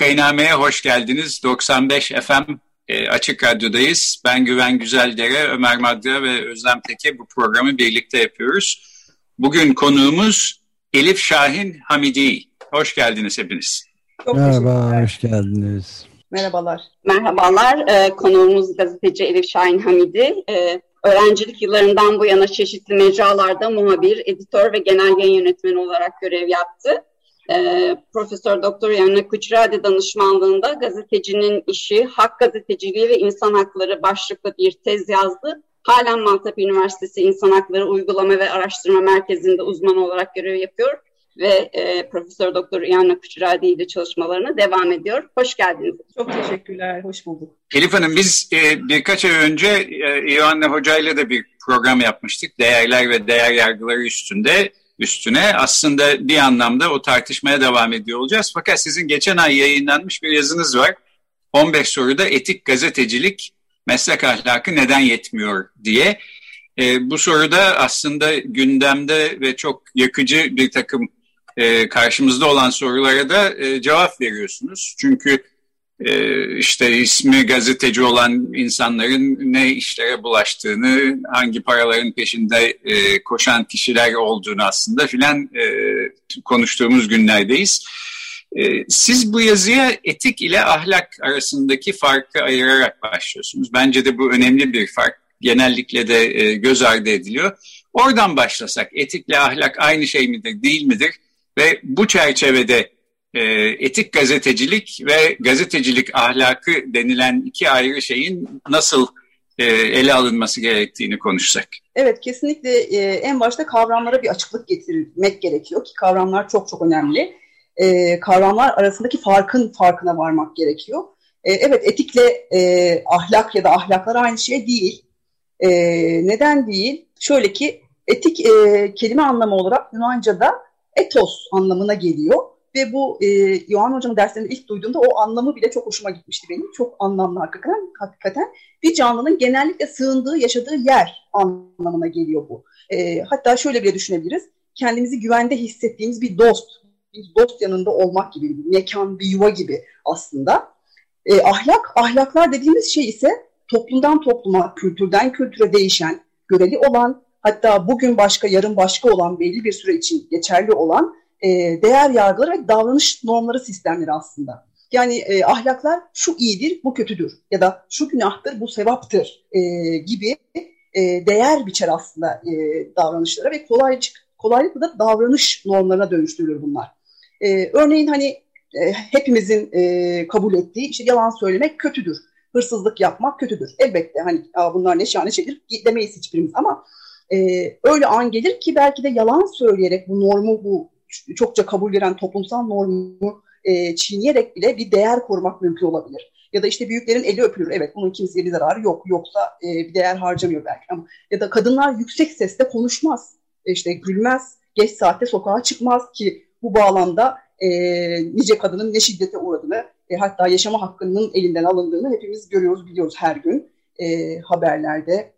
Vakainame'ye hoş geldiniz. 95 FM e, Açık Radyo'dayız. Ben Güven Güzeldere, Ömer Madra ve Özlem Teke bu programı birlikte yapıyoruz. Bugün konuğumuz Elif Şahin Hamidi. Hoş geldiniz hepiniz. Çok Merhaba, hoş geldiniz. Merhabalar. Merhabalar, ee, konuğumuz gazeteci Elif Şahin Hamidi. Ee, öğrencilik yıllarından bu yana çeşitli mecralarda muhabir, editör ve genel yayın yönetmeni olarak görev yaptı e, Profesör Doktor Yanna Kuçradi danışmanlığında gazetecinin işi, hak gazeteciliği ve insan hakları başlıklı bir tez yazdı. Halen Maltepe Üniversitesi İnsan Hakları Uygulama ve Araştırma Merkezi'nde uzman olarak görev yapıyor ve e, Profesör Doktor Yanna Kuçradi ile çalışmalarına devam ediyor. Hoş geldiniz. Çok teşekkürler, hoş bulduk. Elif Hanım biz e, birkaç ay önce e, İvanna Hoca ile de bir program yapmıştık. Değerler ve değer yargıları üstünde üstüne aslında bir anlamda o tartışmaya devam ediyor olacağız. Fakat sizin geçen ay yayınlanmış bir yazınız var. 15 soruda etik gazetecilik meslek ahlakı neden yetmiyor diye. E, bu soruda aslında gündemde ve çok yakıcı bir takım e, karşımızda olan sorulara da e, cevap veriyorsunuz. Çünkü işte ismi gazeteci olan insanların ne işlere bulaştığını, hangi paraların peşinde e, koşan kişiler olduğunu aslında filan e, konuştuğumuz günlerdeyiz. E, siz bu yazıya etik ile ahlak arasındaki farkı ayırarak başlıyorsunuz. Bence de bu önemli bir fark. Genellikle de göz ardı ediliyor. Oradan başlasak etikle ahlak aynı şey midir, değil midir? Ve bu çerçevede e, etik gazetecilik ve gazetecilik ahlakı denilen iki ayrı şeyin nasıl e, ele alınması gerektiğini konuşsak. Evet kesinlikle e, en başta kavramlara bir açıklık getirmek gerekiyor ki kavramlar çok çok önemli. E, kavramlar arasındaki farkın farkına varmak gerekiyor. E, evet etikle e, ahlak ya da ahlaklar aynı şey değil. E, neden değil? Şöyle ki etik e, kelime anlamı olarak Yunanca'da etos anlamına geliyor. Ve bu e, Yohan Hocam'ın derslerinde ilk duyduğumda o anlamı bile çok hoşuma gitmişti benim. Çok anlamlı hakikaten. hakikaten. Bir canlının genellikle sığındığı, yaşadığı yer anlamına geliyor bu. E, hatta şöyle bile düşünebiliriz. Kendimizi güvende hissettiğimiz bir dost, bir dost yanında olmak gibi, bir mekan, bir yuva gibi aslında. E, ahlak, ahlaklar dediğimiz şey ise toplumdan topluma, kültürden kültüre değişen, göreli olan, hatta bugün başka, yarın başka olan, belli bir süre için geçerli olan e, değer yargıları ve davranış normları sistemleri aslında. Yani e, ahlaklar şu iyidir, bu kötüdür ya da şu günahtır, bu sevaptır e, gibi e, değer biçer aslında e, davranışlara ve kolaylık, kolaylıkla da davranış normlarına dönüştürülür bunlar. E, örneğin hani e, hepimizin e, kabul ettiği işte yalan söylemek kötüdür, hırsızlık yapmak kötüdür. Elbette hani bunlar ne şahane şeydir demeyiz hiçbirimiz ama e, öyle an gelir ki belki de yalan söyleyerek bu normu, bu çokça kabul gören toplumsal normu e, çiğneyerek bile bir değer korumak mümkün olabilir. Ya da işte büyüklerin eli öpülür. Evet bunun kimseye bir zararı yok. Yoksa e, bir değer harcamıyor belki ama. Ya da kadınlar yüksek sesle konuşmaz. E, işte gülmez. Geç saatte sokağa çıkmaz ki bu bağlamda e, nice kadının ne şiddete uğradığını e, hatta yaşama hakkının elinden alındığını hepimiz görüyoruz biliyoruz her gün. E, haberlerde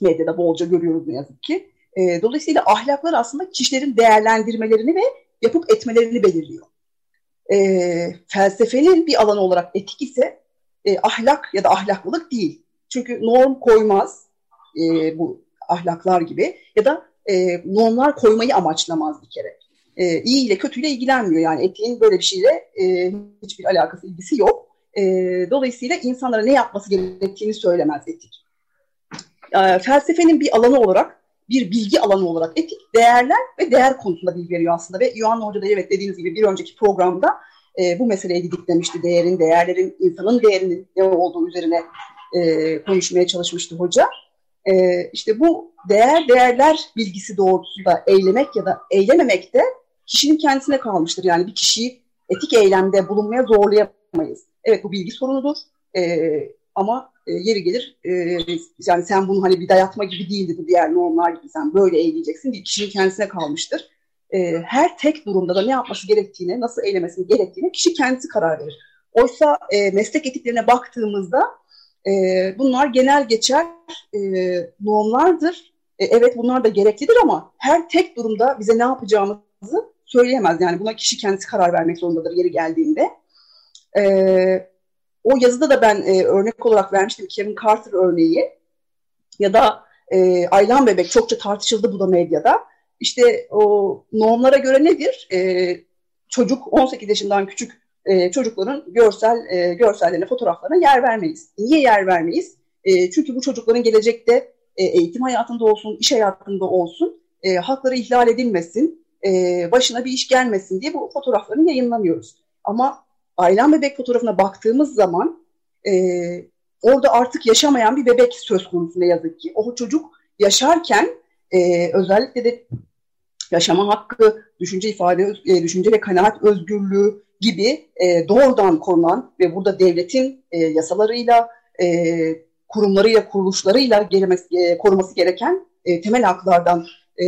medyada bolca görüyoruz ne yazık ki. E, dolayısıyla ahlaklar aslında kişilerin değerlendirmelerini ve yapıp etmelerini belirliyor. E, felsefenin bir alanı olarak etik ise e, ahlak ya da ahlaklılık değil. Çünkü norm koymaz e, bu ahlaklar gibi ya da e, normlar koymayı amaçlamaz bir kere. E, iyi ile kötüyle ilgilenmiyor yani etiğin böyle bir şeyle e, hiçbir alakası, ilgisi yok. E, dolayısıyla insanlara ne yapması gerektiğini söylemez etik. E, felsefenin bir alanı olarak bir bilgi alanı olarak etik değerler ve değer konusunda bilgi veriyor aslında. Ve Yuhan Hoca da evet dediğiniz gibi bir önceki programda e, bu meseleyi didiklemişti. Değerin, değerlerin, insanın değerinin ne olduğu üzerine e, konuşmaya çalışmıştı hoca. E, işte bu değer değerler bilgisi doğrultusunda eylemek ya da eylememek de kişinin kendisine kalmıştır. Yani bir kişiyi etik eylemde bulunmaya zorlayamayız. Evet bu bilgi sorunudur e, ama e, yeri gelir e, yani sen bunu hani bir dayatma gibi değildi bu diğer normlar gibi sen böyle eğleyeceksin bir kişinin kendisine kalmıştır. E, her tek durumda da ne yapması gerektiğine, nasıl eylemesi gerektiğine kişi kendisi karar verir. Oysa meslek etiklerine baktığımızda bunlar genel geçer normlardır. Evet bunlar da gereklidir ama her tek durumda bize ne yapacağımızı söyleyemez. Yani buna kişi kendisi karar vermek zorundadır yeri geldiğinde. E, o yazıda da ben e, örnek olarak vermiştim Kevin Carter örneği ya da e, Aylan Bebek çokça tartışıldı bu da medyada. İşte o normlara göre nedir? E, çocuk 18 yaşından küçük e, çocukların görsel e, görsellerine, fotoğraflarına yer vermeyiz. Niye yer vermeyiz? E, çünkü bu çocukların gelecekte e, eğitim hayatında olsun, iş hayatında olsun e, hakları ihlal edilmesin, e, başına bir iş gelmesin diye bu fotoğraflarını yayınlamıyoruz. Ama Aylan bebek fotoğrafına baktığımız zaman e, orada artık yaşamayan bir bebek söz konusu ne yazık ki. O çocuk yaşarken e, özellikle de yaşama hakkı, düşünce ifade, e, düşünce ve kanaat özgürlüğü gibi e, doğrudan korunan ve burada devletin e, yasalarıyla, e, kurumlarıyla, kuruluşlarıyla gelmesi, e, koruması gereken e, temel haklardan e,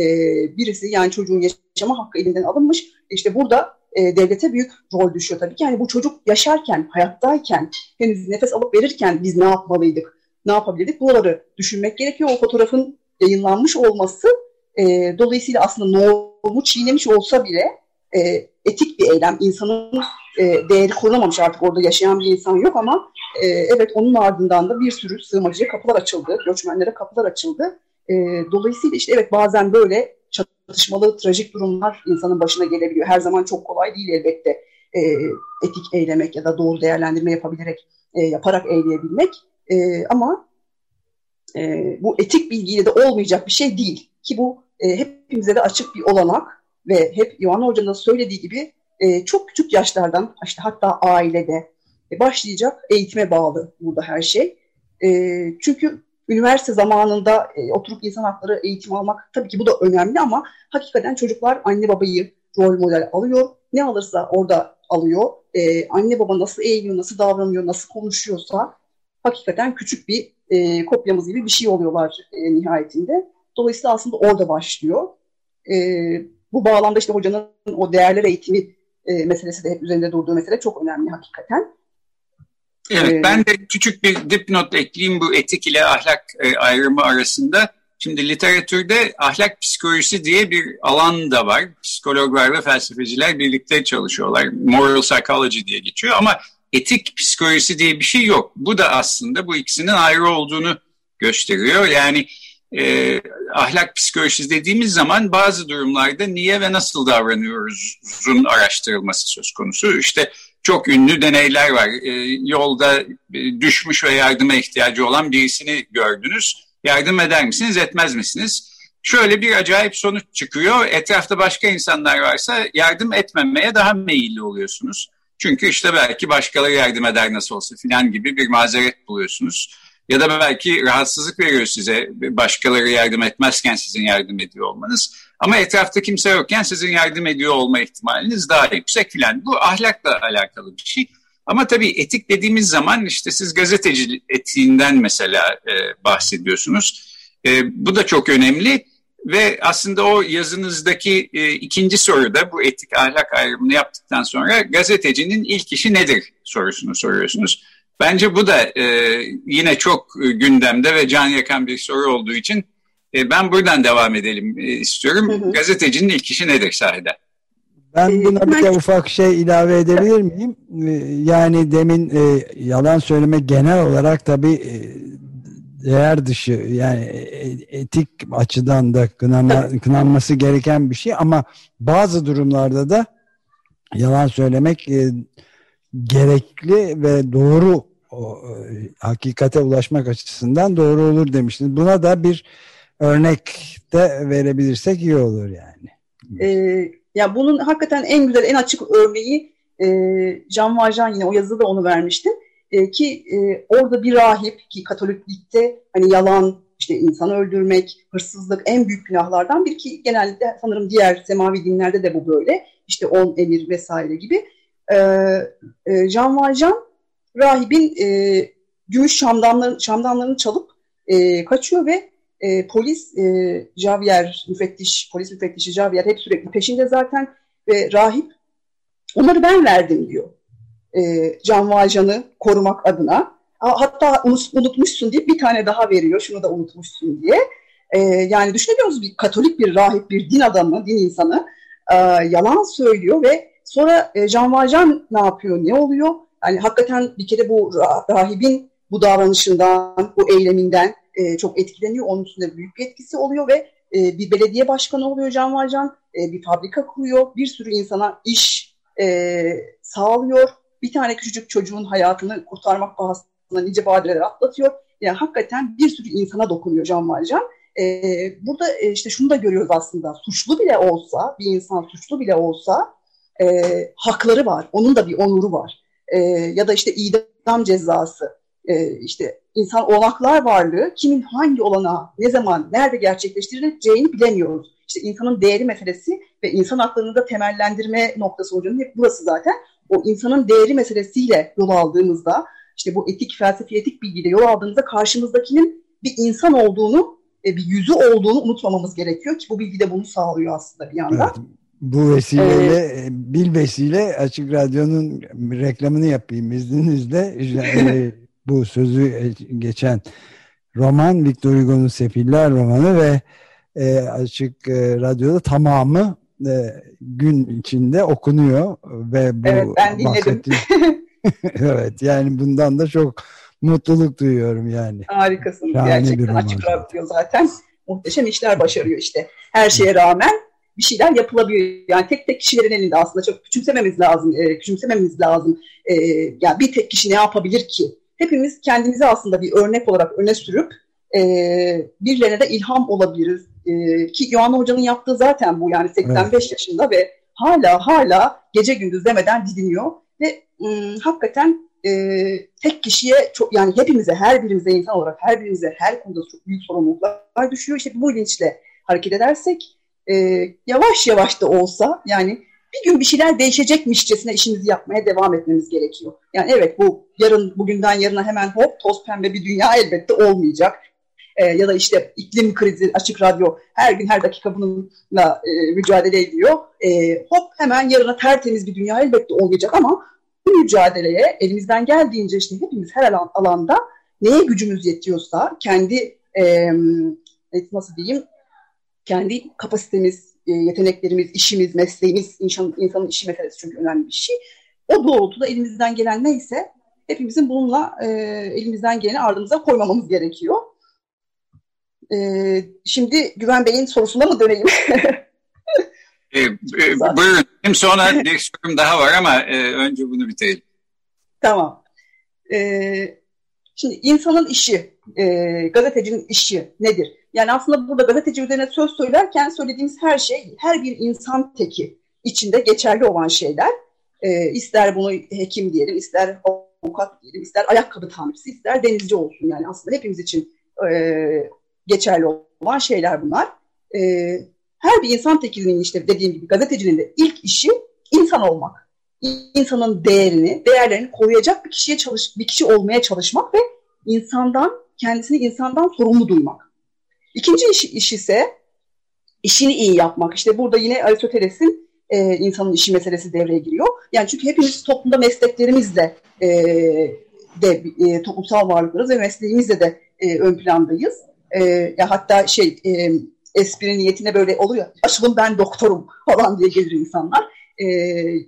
birisi yani çocuğun yaşama hakkı elinden alınmış. İşte burada e, devlete büyük rol düşüyor tabii ki. Yani bu çocuk yaşarken, hayattayken, henüz nefes alıp verirken biz ne yapmalıydık, ne yapabilirdik? Bunları düşünmek gerekiyor. O fotoğrafın yayınlanmış olması e, dolayısıyla aslında normu çiğnemiş olsa bile e, etik bir eylem. İnsanın e, değeri korunamamış artık orada yaşayan bir insan yok ama e, evet onun ardından da bir sürü sığınmacıya kapılar açıldı, göçmenlere kapılar açıldı. E, dolayısıyla işte evet bazen böyle çatışmalı, trajik durumlar insanın başına gelebiliyor. Her zaman çok kolay değil elbette e, etik eylemek ya da doğru değerlendirme yapabilerek, e, yaparak eyleyebilmek. E, ama e, bu etik bilgiyle de olmayacak bir şey değil. Ki bu e, hepimize de açık bir olanak ve hep Yohan Hoca'nın da söylediği gibi e, çok küçük yaşlardan işte hatta ailede e, başlayacak eğitime bağlı burada her şey. E, çünkü üniversite zamanında e, oturup insan hakları eğitim almak tabii ki bu da önemli ama hakikaten çocuklar anne babayı rol model alıyor. Ne alırsa orada alıyor. E, anne baba nasıl eğiliyor, nasıl davranıyor, nasıl konuşuyorsa hakikaten küçük bir e, kopyamız gibi bir şey oluyorlar e, nihayetinde. Dolayısıyla aslında orada başlıyor. E, bu bağlamda işte hocanın o değerler eğitimi e, meselesi de hep üzerinde durduğu mesele çok önemli hakikaten. Evet, ee, ben de küçük bir dipnot ekleyeyim bu etik ile ahlak e, ayrımı arasında. Şimdi literatürde ahlak psikolojisi diye bir alan da var. Psikologlar ve felsefeciler birlikte çalışıyorlar. Moral psychology diye geçiyor ama etik psikolojisi diye bir şey yok. Bu da aslında bu ikisinin ayrı olduğunu gösteriyor. Yani e, ahlak psikolojisi dediğimiz zaman bazı durumlarda niye ve nasıl davranıyoruzun araştırılması söz konusu. İşte çok ünlü deneyler var. E, yolda düşmüş ve yardıma ihtiyacı olan birisini gördünüz. Yardım eder misiniz, etmez misiniz? Şöyle bir acayip sonuç çıkıyor. Etrafta başka insanlar varsa yardım etmemeye daha meyilli oluyorsunuz. Çünkü işte belki başkaları yardım eder nasıl olsa filan gibi bir mazeret buluyorsunuz. Ya da belki rahatsızlık veriyor size başkaları yardım etmezken sizin yardım ediyor olmanız. Ama etrafta kimse yokken sizin yardım ediyor olma ihtimaliniz daha yüksek filan. Bu ahlakla alakalı bir şey. Ama tabii etik dediğimiz zaman işte siz gazeteci etiğinden mesela e, bahsediyorsunuz. E, bu da çok önemli ve aslında o yazınızdaki e, ikinci soruda bu etik ahlak ayrımını yaptıktan sonra gazetecinin ilk işi nedir sorusunu soruyorsunuz. Bence bu da e, yine çok e, gündemde ve can yakan bir soru olduğu için e, ben buradan devam edelim e, istiyorum. Hı hı. Gazetecinin ilk işi nedir sahiden? Ben e, buna bir de ufak şey ilave edebilir miyim? E, yani demin e, yalan söyleme genel olarak tabii e, değer dışı yani etik açıdan da kınama, kınanması gereken bir şey ama bazı durumlarda da yalan söylemek e, gerekli ve doğru o, e, hakikate ulaşmak açısından doğru olur demiştiniz. Buna da bir örnek de verebilirsek iyi olur yani. Ee, ya bunun hakikaten en güzel, en açık örneği e, Jean Valjean yine o yazıda da onu vermiştim. E, ki e, orada bir rahip ki Katoliklikte hani yalan, işte insan öldürmek, hırsızlık en büyük günahlardan bir ki genelde sanırım diğer semavi dinlerde de bu böyle. İşte on emir vesaire gibi. E, e, Jean Valjean rahibin e, gümüş şamdanlarını, şamdanlarını çalıp e, kaçıyor ve e, polis e, Javier müfettiş, polis müfettişi Javier hep sürekli peşinde zaten ve rahip onları ben verdim diyor. E, Can Valjean'ı korumak adına. Hatta unutmuşsun diye bir tane daha veriyor. Şunu da unutmuşsun diye. E, yani düşünebiliyor musunuz? Bir Katolik bir rahip, bir din adamı, din insanı e, yalan söylüyor ve sonra e, Jean Valjean ne yapıyor, ne oluyor? Yani hakikaten bir kere bu rahibin bu davranışından, bu eyleminden e, çok etkileniyor. Onun üstünde büyük bir etkisi oluyor ve e, bir belediye başkanı oluyor Can Valcan. E, bir fabrika kuruyor. Bir sürü insana iş e, sağlıyor. Bir tane küçücük çocuğun hayatını kurtarmak pahasına nice badireler atlatıyor. Yani hakikaten bir sürü insana dokunuyor Can Valcan. E, burada e, işte şunu da görüyoruz aslında. Suçlu bile olsa, bir insan suçlu bile olsa e, hakları var. Onun da bir onuru var. E, ya da işte idam cezası e, işte insan olanaklar varlığı kimin hangi olana ne zaman nerede gerçekleştirileceğini bilemiyoruz. İşte insanın değeri meselesi ve insan haklarını da temellendirme noktası hocam hep burası zaten. O insanın değeri meselesiyle yol aldığımızda işte bu etik, felsefi etik bilgiyle yol aldığımızda karşımızdakinin bir insan olduğunu, e, bir yüzü olduğunu unutmamamız gerekiyor ki bu bilgi de bunu sağlıyor aslında bir yandan. Evet. Bu vesileyle, ee, bil vesile Açık Radyo'nun reklamını yapayım izninizle. bu sözü e, geçen roman Victor Hugo'nun Sefiller romanı ve e, açık e, radyoda tamamı e, gün içinde okunuyor ve bu evet, ben bahsettiğim evet yani bundan da çok mutluluk duyuyorum yani. Harikasın Şahane gerçekten açık radyo zaten muhteşem işler başarıyor işte her şeye rağmen bir şeyler yapılabiliyor. Yani tek tek kişilerin elinde aslında çok küçümsememiz lazım. E, küçümsememiz lazım. E, yani bir tek kişi ne yapabilir ki? Hepimiz kendimizi aslında bir örnek olarak öne sürüp e, birilerine de ilham olabiliriz. E, ki Yohan Hoca'nın yaptığı zaten bu yani 85 evet. yaşında ve hala hala gece gündüz demeden didiniyor ve m, hakikaten e, tek kişiye çok yani hepimize her birimize insan olarak her birimize her konuda çok büyük sorumluluklar düşüyor. İşte bu bilinçle hareket edersek e, yavaş yavaş da olsa yani bir gün bir şeyler değişecekmişçesine işimizi yapmaya devam etmemiz gerekiyor. Yani evet bu yarın bugünden yarına hemen hop toz pembe bir dünya elbette olmayacak. Ee, ya da işte iklim krizi açık radyo her gün her dakika bununla e, mücadele ediyor. E, hop hemen yarına tertemiz bir dünya elbette olmayacak ama bu mücadeleye elimizden geldiğince işte hepimiz her alan, alanda neye gücümüz yetiyorsa kendi e, nasıl diyeyim kendi kapasitemiz, e, yeteneklerimiz, işimiz, mesleğimiz, insan, insanın işi meselesi çünkü önemli bir şey. O doğrultuda elimizden gelen neyse hepimizin bununla e, elimizden geleni ardımıza koymamamız gerekiyor. E, şimdi Güven Bey'in sorusuna mı döneyim? e, e, buyurun. Hem sonra bir sorum daha var ama e, önce bunu bitirelim. Tamam. E, şimdi insanın işi, e, gazetecinin işi nedir? Yani aslında burada gazeteci üzerine söz söylerken söylediğimiz her şey her bir insan teki içinde geçerli olan şeyler. E, ister bunu hekim diyelim, ister avukat diyelim, ister ayakkabı tamircisi, ister denizci olsun. Yani aslında hepimiz için e, geçerli olan şeyler bunlar. E, her bir insan tekinin işte dediğim gibi gazetecinin de ilk işi insan olmak. İnsanın değerini, değerlerini koruyacak bir kişiye çalış, bir kişi olmaya çalışmak ve insandan, kendisini insandan sorumlu duymak. İkinci iş, iş ise işini iyi yapmak. İşte burada yine Aristoteles'in e, insanın işi meselesi devreye giriyor. Yani çünkü hepimiz toplumda mesleklerimizle e, de e, toplumsal varlıklarız ve mesleğimizle de e, ön plandayız. E, ya hatta şey e, espri niyetine böyle oluyor. Açılım ben doktorum falan diye gelir insanlar. E,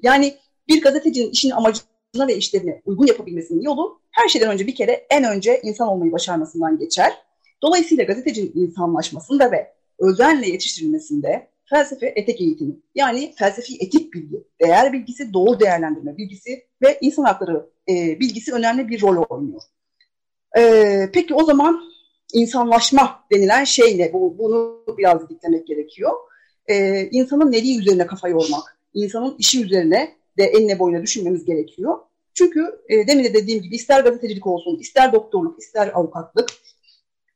yani bir gazetecinin işin amacına ve işlerine uygun yapabilmesinin yolu her şeyden önce bir kere en önce insan olmayı başarmasından geçer. Dolayısıyla gazetecinin insanlaşmasında ve özenle yetiştirilmesinde felsefe etik eğitimi yani felsefi etik bilgi, değer bilgisi, doğru değerlendirme bilgisi ve insan hakları e, bilgisi önemli bir rol oynuyor. E, peki o zaman insanlaşma denilen şey ne? Bu, bunu biraz diklemek gerekiyor. E, insanın neliği üzerine kafa yormak, insanın işi üzerine de enine boyuna düşünmemiz gerekiyor. Çünkü e, demin de dediğim gibi ister gazetecilik olsun, ister doktorluk, ister avukatlık,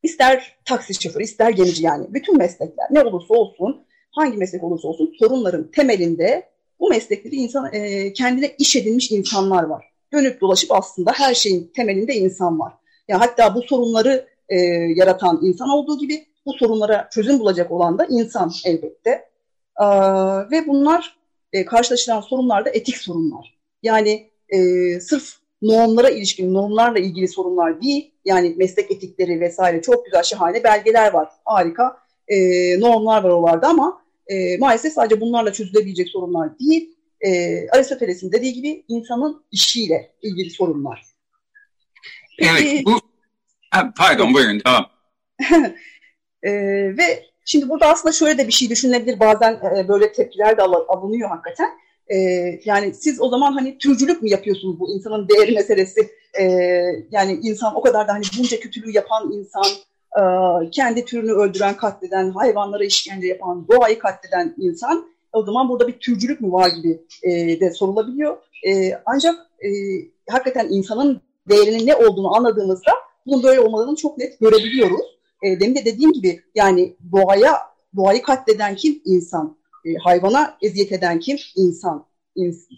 ister taksi şoförü, ister gemici yani bütün meslekler ne olursa olsun, hangi meslek olursa olsun sorunların temelinde bu meslekleri insan e, kendine iş edinmiş insanlar var. Dönüp dolaşıp aslında her şeyin temelinde insan var. Yani hatta bu sorunları e, yaratan insan olduğu gibi bu sorunlara çözüm bulacak olan da insan elbette. E, ve bunlar e, karşılaşılan sorunlar da etik sorunlar. Yani e, sırf normlara ilişkin, normlarla ilgili sorunlar değil. Yani meslek etikleri vesaire çok güzel, şahane belgeler var. Harika e, normlar var oralarda ama e, maalesef sadece bunlarla çözülebilecek sorunlar değil. E, Aristoteles'in dediği gibi insanın işiyle ilgili sorunlar. Peki, evet, bu... Ha, pardon, buyurun, tamam. e, ve şimdi burada aslında şöyle de bir şey düşünülebilir. Bazen e, böyle tepkiler de alınıyor hakikaten e, yani siz o zaman hani türcülük mü yapıyorsunuz bu insanın değeri meselesi? E, yani insan o kadar da hani bunca kötülüğü yapan insan, e, kendi türünü öldüren, katleden, hayvanlara işkence yapan, doğayı katleden insan o zaman burada bir türcülük mü var gibi e, de sorulabiliyor. E, ancak e, hakikaten insanın değerinin ne olduğunu anladığımızda bunun böyle olmadığını çok net görebiliyoruz. E, demin de dediğim gibi yani doğaya doğayı katleden kim? insan. E, hayvana eziyet eden kim? İnsan.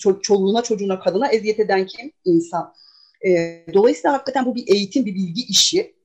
Ço- çoluğuna, çocuğuna, kadına eziyet eden kim? İnsan. E, dolayısıyla hakikaten bu bir eğitim, bir bilgi işi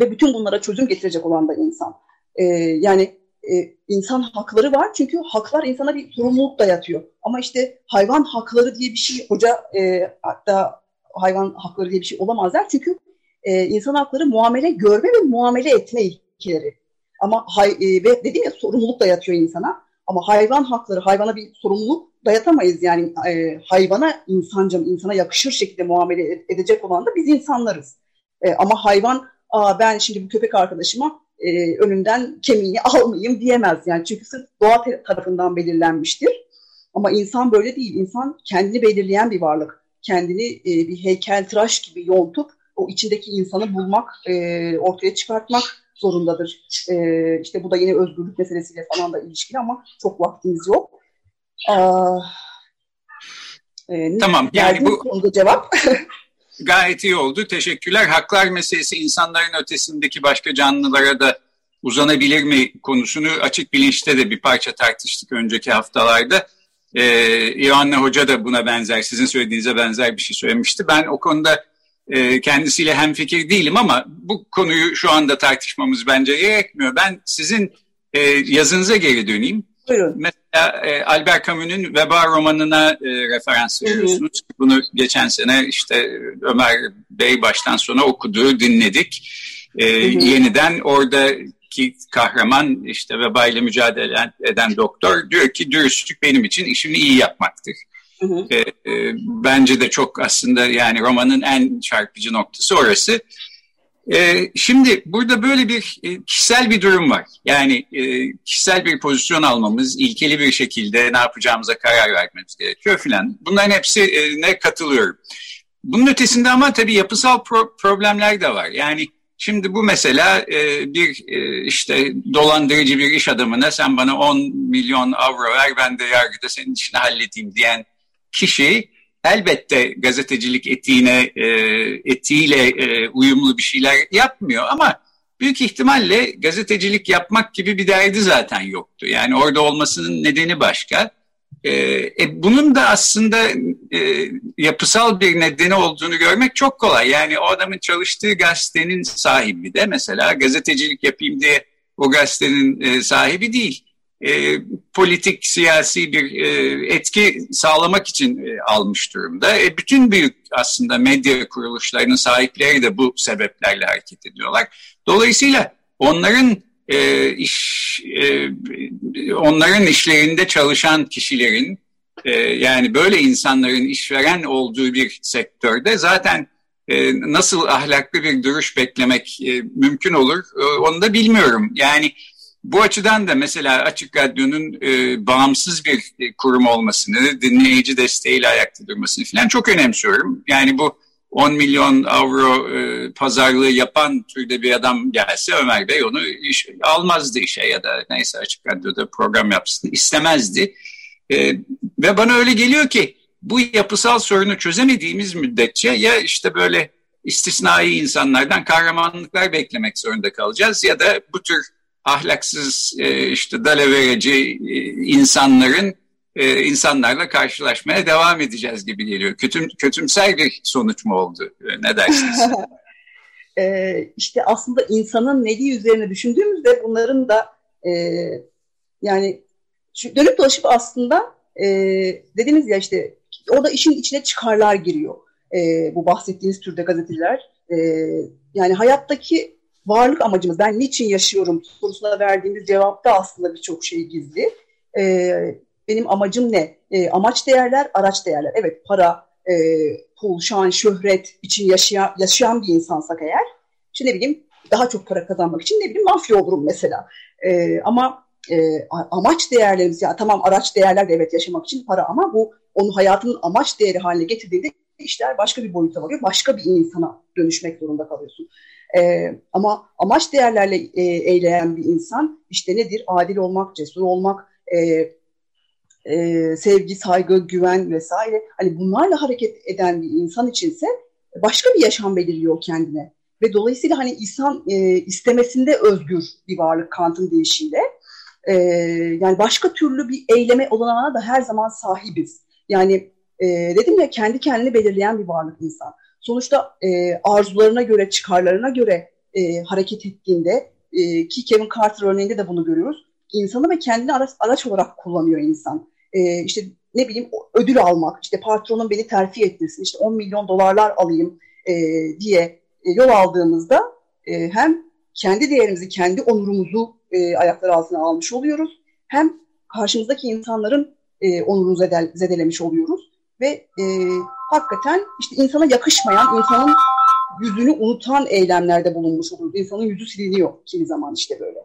ve bütün bunlara çözüm getirecek olan da insan. E, yani e, insan hakları var çünkü haklar insana bir sorumluluk dayatıyor. Ama işte hayvan hakları diye bir şey hoca e, hatta hayvan hakları diye bir şey olamaz der. Çünkü e, insan hakları muamele görme ve muamele etme ilkeleri. Ama hay, e, ve dediğim ya sorumluluk dayatıyor insana. Ama hayvan hakları, hayvana bir sorumluluk dayatamayız. Yani e, hayvana insanca, insana yakışır şekilde muamele edecek olan da biz insanlarız. E, ama hayvan, Aa, ben şimdi bu köpek arkadaşıma e, önünden kemiğini almayayım diyemez. Yani çünkü sırf doğa tarafından belirlenmiştir. Ama insan böyle değil. İnsan kendini belirleyen bir varlık. Kendini e, bir heykeltıraş gibi yontup o içindeki insanı bulmak, e, ortaya çıkartmak zorundadır. E, işte bu da yine özgürlük meselesiyle falan da ilişkili ama çok vaktimiz yok. E, tamam yani bu konuda cevap. gayet iyi oldu. Teşekkürler. Haklar meselesi insanların ötesindeki başka canlılara da uzanabilir mi konusunu açık bilinçte de bir parça tartıştık önceki haftalarda. Ee, İvanna Hoca da buna benzer, sizin söylediğinize benzer bir şey söylemişti. Ben o konuda e, kendisiyle hemfikir değilim ama bu konuyu şu anda tartışmamız bence gerekmiyor. Ben sizin e, yazınıza geri döneyim. Buyurun. Mesela e, Albert Camus'un Veba romanına e, referans veriyorsunuz. Hı hı. Bunu geçen sene işte Ömer Bey baştan sona okudu, dinledik. E, hı hı. Yeniden oradaki kahraman işte veba ile mücadele eden doktor diyor ki dürüstlük benim için işimi iyi yapmaktır. Hı hı. E, e, bence de çok aslında yani romanın en çarpıcı noktası orası. E, şimdi burada böyle bir e, kişisel bir durum var. Yani e, kişisel bir pozisyon almamız, ilkeli bir şekilde ne yapacağımıza karar vermemiz gerekiyor filan. Bunların hepsine e, katılıyorum. Bunun ötesinde ama tabii yapısal pro problemler de var. Yani Şimdi bu mesela e, bir e, işte dolandırıcı bir iş adamına sen bana 10 milyon avro ver ben de yargıda senin işini halledeyim diyen kişi elbette gazetecilik etiğine e, etiğiyle e, uyumlu bir şeyler yapmıyor ama büyük ihtimalle gazetecilik yapmak gibi bir derdi zaten yoktu. Yani orada olmasının nedeni başka. E, e, bunun da aslında e, yapısal bir nedeni olduğunu görmek çok kolay. Yani o adamın çalıştığı gazetenin sahibi de mesela gazetecilik yapayım diye o gazetenin e, sahibi değil e, politik siyasi bir e, etki sağlamak için e, almış durumda. E, bütün büyük aslında medya kuruluşlarının sahipleri de bu sebeplerle hareket ediyorlar. Dolayısıyla onların e, iş e, onların işlerinde çalışan kişilerin e, yani böyle insanların işveren olduğu bir sektörde zaten e, nasıl ahlaklı bir duruş beklemek e, mümkün olur e, onu da bilmiyorum. Yani bu açıdan da mesela Açık Radyo'nun e, bağımsız bir e, kurum olmasını, dinleyici desteğiyle ayakta durmasını falan çok önemsiyorum. Yani bu 10 milyon avro e, pazarlığı yapan türde bir adam gelse Ömer Bey onu iş, almazdı işe ya da neyse Açık Radyo'da program yapsın istemezdi. E, ve bana öyle geliyor ki bu yapısal sorunu çözemediğimiz müddetçe ya işte böyle istisnai insanlardan kahramanlıklar beklemek zorunda kalacağız ya da bu tür ahlaksız e, işte dalavereci e, insanların e, insanlarla karşılaşmaya devam edeceğiz gibi geliyor. Kötüm, kötümser bir sonuç mu oldu? E, ne dersiniz? e, işte aslında insanın neliği üzerine düşündüğümüzde bunların da e, yani dönüp dolaşıp aslında e, dediniz ya işte orada işin içine çıkarlar giriyor. E, bu bahsettiğiniz türde gazeteciler. E, yani hayattaki varlık amacımız, ben niçin yaşıyorum sorusuna verdiğimiz cevapta aslında birçok şey gizli. E, benim amacım ne? E, amaç değerler, araç değerler. Evet para, e, pul, şan, şöhret için yaşayan, yaşayan bir insansak eğer, işte ne bileyim daha çok para kazanmak için ne bileyim mafya olurum mesela. E, ama e, amaç değerlerimiz, ya tamam araç değerler de evet yaşamak için para ama bu onu hayatının amaç değeri haline getirdiğinde işler başka bir boyuta varıyor. Başka bir insana dönüşmek zorunda kalıyorsun. E, ama amaç değerlerle e, eyleyen bir insan işte nedir? Adil olmak, cesur olmak, e, e, sevgi, saygı, güven vesaire. Hani bunlarla hareket eden bir insan içinse başka bir yaşam belirliyor kendine. Ve dolayısıyla hani insan e, istemesinde özgür bir varlık Kant'ın deyişiyle. E, yani başka türlü bir eyleme olanağına da her zaman sahibiz. Yani e, dedim ya kendi kendini belirleyen bir varlık insan. Sonuçta e, arzularına göre, çıkarlarına göre e, hareket ettiğinde e, ki Kevin Carter örneğinde de bunu görüyoruz. İnsanı ve kendini araç, araç olarak kullanıyor insan. E, işte ne bileyim ödül almak, işte patronun beni terfi ettirsin, işte 10 milyon dolarlar alayım e, diye e, yol aldığımızda e, hem kendi değerimizi, kendi onurumuzu e, ayaklar altına almış oluyoruz. Hem karşımızdaki insanların e, onurunu zedel, zedelemiş oluyoruz ve e, hakikaten işte insana yakışmayan, insanın yüzünü unutan eylemlerde bulunmuş oluyoruz. İnsanın yüzü siliniyor kimi zaman işte böyle.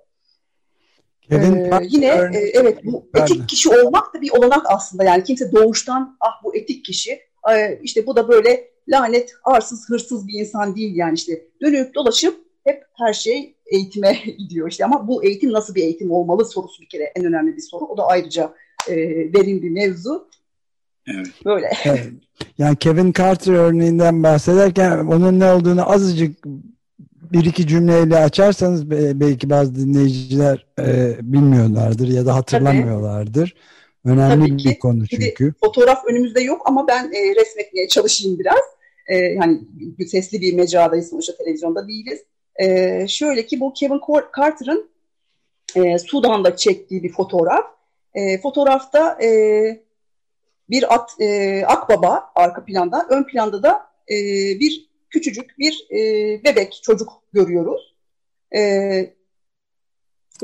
Kevin ee, yine e, evet bu etik kişi olmak da bir olanak aslında. Yani kimse doğuştan ah bu etik kişi. E, işte bu da böyle lanet arsız hırsız bir insan değil yani işte. Dönüp dolaşıp hep her şey eğitime gidiyor işte. Ama bu eğitim nasıl bir eğitim olmalı sorusu bir kere en önemli bir soru. O da ayrıca e, derin bir mevzu Evet. Böyle. Evet. Yani Kevin Carter örneğinden bahsederken onun ne olduğunu azıcık bir iki cümleyle açarsanız belki bazı dinleyiciler e, bilmiyorlardır ya da hatırlamıyorlardır. Tabii. Önemli Tabii ki. bir konu çünkü. Bir fotoğraf önümüzde yok ama ben e, resmetmeye çalışayım biraz. E, yani sesli bir mecradayız sonuçta televizyonda değiliz. E, şöyle ki bu Kevin Carter'ın e, Sudan'da çektiği bir fotoğraf. E, fotoğrafta e, bir at, e, akbaba arka planda, ön planda da e, bir küçücük bir e, bebek çocuk görüyoruz. E,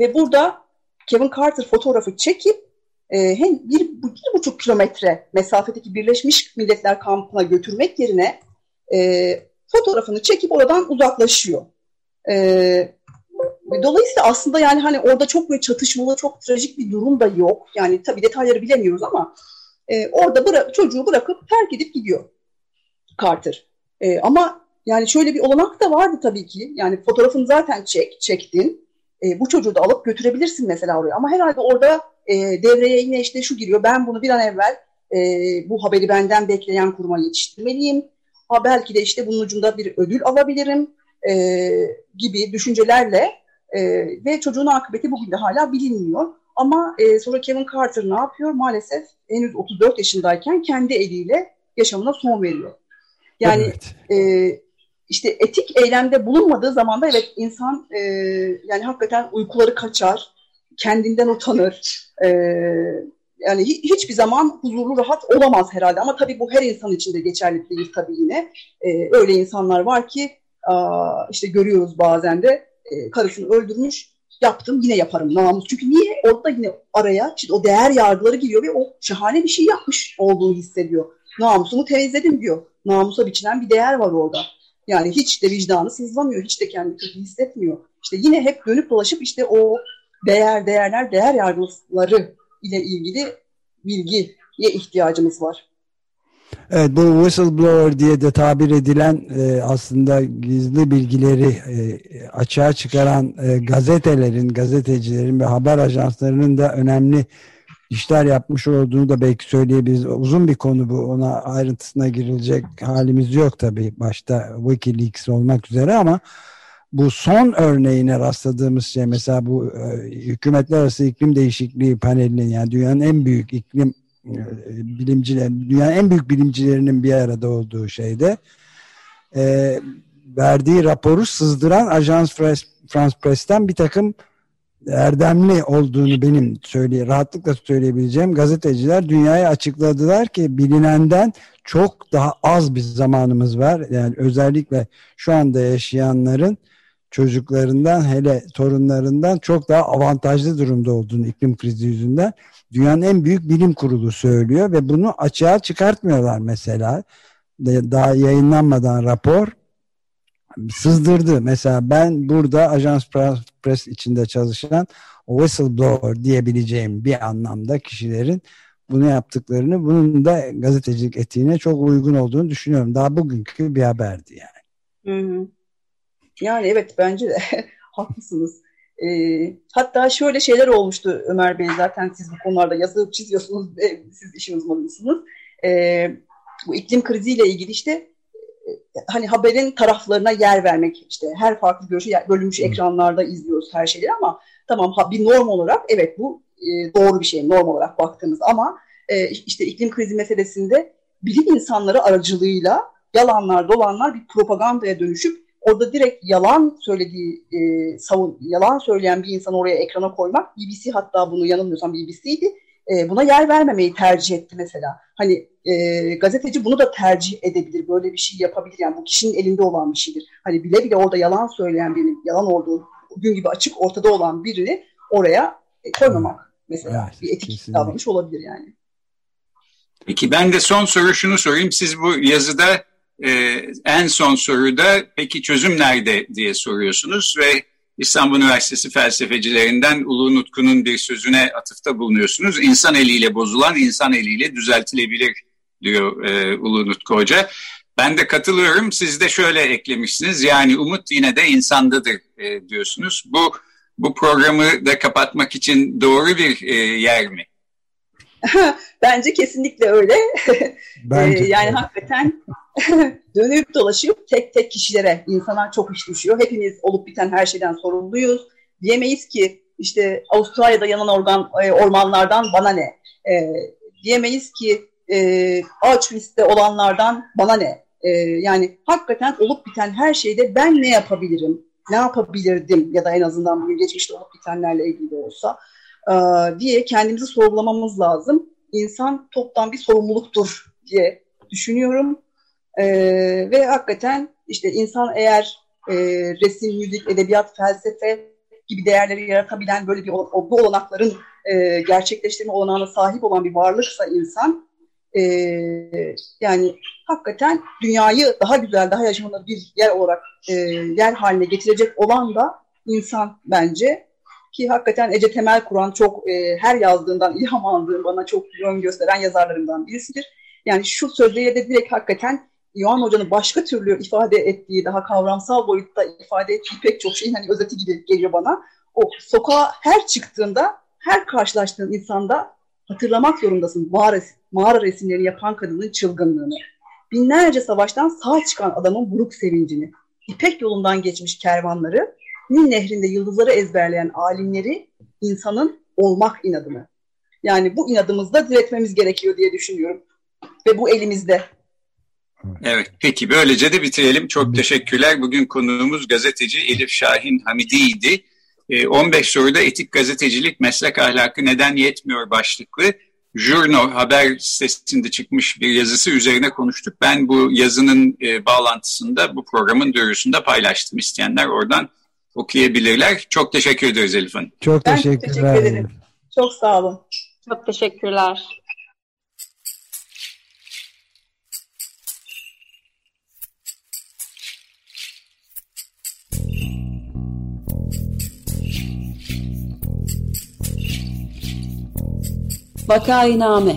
ve burada Kevin Carter fotoğrafı çekip e, hem bir, bir buçuk kilometre mesafedeki Birleşmiş Milletler kampına götürmek yerine e, fotoğrafını çekip oradan uzaklaşıyor. E, dolayısıyla aslında yani hani orada çok böyle çatışmalı, çok trajik bir durum da yok. Yani tabii detayları bilemiyoruz ama e, orada bıra çocuğu bırakıp terk edip gidiyor Carter. E, ama yani şöyle bir olanak da vardı tabii ki. Yani fotoğrafını zaten çek, çektin. E, bu çocuğu da alıp götürebilirsin mesela oraya. Ama herhalde orada e, devreye yine işte şu giriyor. Ben bunu bir an evvel e, bu haberi benden bekleyen kuruma yetiştirmeliyim. Ha, belki de işte bunun ucunda bir ödül alabilirim e, gibi düşüncelerle e, ve çocuğun akıbeti bugün de hala bilinmiyor. Ama e, sonra Kevin Carter ne yapıyor? Maalesef henüz 34 yaşındayken kendi eliyle yaşamına son veriyor. Yani evet. e, işte etik eylemde bulunmadığı zaman da evet insan e, yani hakikaten uykuları kaçar, kendinden utanır. E, yani hiçbir zaman huzurlu, rahat olamaz herhalde. Ama tabii bu her insan için de geçerli değil tabii yine. E, öyle insanlar var ki işte görüyoruz bazen de e, karısını öldürmüş, yaptım yine yaparım namus. Çünkü niye? Orada yine araya işte o değer yargıları giriyor ve o şahane bir şey yapmış olduğunu hissediyor. Namusumu temizledim diyor. Namusa biçilen bir değer var orada. Yani hiç de vicdanı sızlamıyor, hiç de kendi kötü hissetmiyor. İşte yine hep dönüp dolaşıp işte o değer, değerler, değer yargıları ile ilgili bilgiye ihtiyacımız var. Evet bu whistleblower diye de tabir edilen e, aslında gizli bilgileri e, açığa çıkaran e, gazetelerin, gazetecilerin ve haber ajanslarının da önemli işler yapmış olduğunu da belki söyleyebiliriz. Uzun bir konu bu. Ona ayrıntısına girilecek halimiz yok tabii. Başta Wikileaks olmak üzere ama bu son örneğine rastladığımız şey mesela bu e, hükümetler arası iklim değişikliği panelinin yani dünyanın en büyük iklim bilimciler, dünyanın en büyük bilimcilerinin bir arada olduğu şeyde e, verdiği raporu sızdıran Ajans France Press'ten bir takım erdemli olduğunu benim söyle rahatlıkla söyleyebileceğim gazeteciler dünyaya açıkladılar ki bilinenden çok daha az bir zamanımız var. Yani özellikle şu anda yaşayanların çocuklarından hele torunlarından çok daha avantajlı durumda olduğunu iklim krizi yüzünden dünyanın en büyük bilim kurulu söylüyor ve bunu açığa çıkartmıyorlar mesela. Daha yayınlanmadan rapor sızdırdı. Mesela ben burada Ajans Press içinde çalışan o whistleblower diyebileceğim bir anlamda kişilerin bunu yaptıklarını bunun da gazetecilik etiğine çok uygun olduğunu düşünüyorum. Daha bugünkü bir haberdi yani. Hı hı. Yani evet bence de haklısınız. E, hatta şöyle şeyler olmuştu Ömer Bey zaten siz bu konularda yazıp çiziyorsunuz ve siz işin uzmanısınız. E, bu iklim kriziyle ilgili işte e, hani haberin taraflarına yer vermek işte her farklı görüşü bölünmüş ekranlarda izliyoruz her şeyi ama tamam bir norm olarak evet bu e, doğru bir şey norm olarak baktığımız ama e, işte iklim krizi meselesinde bilim insanları aracılığıyla yalanlar dolanlar bir propagandaya dönüşüp orada direkt yalan söylediği, e, savun, yalan söyleyen bir insanı oraya ekrana koymak, BBC hatta bunu yanılmıyorsam BBC'ydi, e, buna yer vermemeyi tercih etti mesela. Hani e, gazeteci bunu da tercih edebilir, böyle bir şey yapabilir. Yani bu kişinin elinde olan bir şeydir. Hani bile bile orada yalan söyleyen birinin, yalan olduğu gün gibi açık ortada olan birini oraya e, koymamak mesela. Evet, bir etik kesinlikle. davranış olabilir yani. Peki ben de son soru şunu sorayım. Siz bu yazıda ee, en son soruda peki çözüm nerede diye soruyorsunuz ve İstanbul Üniversitesi felsefecilerinden Ulu Nutku'nun bir sözüne atıfta bulunuyorsunuz. İnsan eliyle bozulan insan eliyle düzeltilebilir diyor e, Ulu Nutku Hoca. Ben de katılıyorum. Siz de şöyle eklemişsiniz. Yani umut yine de insandadır e, diyorsunuz. Bu bu programı da kapatmak için doğru bir e, yer mi? Bence kesinlikle öyle. Bence. ee, yani hakikaten dönüp dolaşıp tek tek kişilere, insana çok iş düşüyor. Hepimiz olup biten her şeyden sorumluyuz. Diyemeyiz ki işte Avustralya'da yanan organ, e, ormanlardan bana ne? E, diyemeyiz ki e, Auschwitz'te olanlardan bana ne? E, yani hakikaten olup biten her şeyde ben ne yapabilirim? Ne yapabilirdim? Ya da en azından bugün geçmişte olup bitenlerle ilgili olsa e, diye kendimizi sorgulamamız lazım. İnsan toptan bir sorumluluktur diye düşünüyorum. E, ve hakikaten işte insan eğer e, resim, müzik, edebiyat, felsefe gibi değerleri yaratabilen böyle bir o, bu olanakların e, gerçekleştirme olanağına sahip olan bir varlıksa insan e, yani hakikaten dünyayı daha güzel, daha yaşanılır bir yer olarak e, yer haline getirecek olan da insan bence ki hakikaten Ece Temel Kur'an çok e, her yazdığından ilham aldığım bana çok yön gösteren yazarlarımdan birisidir. Yani şu sözlüğe de direkt hakikaten Yoğan Hoca'nın başka türlü ifade ettiği, daha kavramsal boyutta ifade ettiği pek çok şeyin hani özeti gibi geliyor bana. O sokağa her çıktığında, her karşılaştığın insanda hatırlamak zorundasın mağara, mağara resimleri yapan kadının çılgınlığını. Binlerce savaştan sağ çıkan adamın buruk sevincini, İpek yolundan geçmiş kervanları, Nil nehrinde yıldızları ezberleyen alimleri, insanın olmak inadını. Yani bu inadımızda diretmemiz gerekiyor diye düşünüyorum. Ve bu elimizde. Evet, peki böylece de bitirelim. Çok teşekkürler. Bugün konuğumuz gazeteci Elif Şahin Hamidi'ydi. 15 ee, soruda etik gazetecilik meslek ahlakı neden yetmiyor başlıklı Jurno haber sitesinde çıkmış bir yazısı üzerine konuştuk. Ben bu yazının e, bağlantısında bu programın duyurusunda paylaştım. İsteyenler oradan okuyabilirler. Çok teşekkür ederiz Elif Hanım. Çok ben teşekkürler. teşekkür ederim. Çok sağ olun. Çok teşekkürler. Vakainame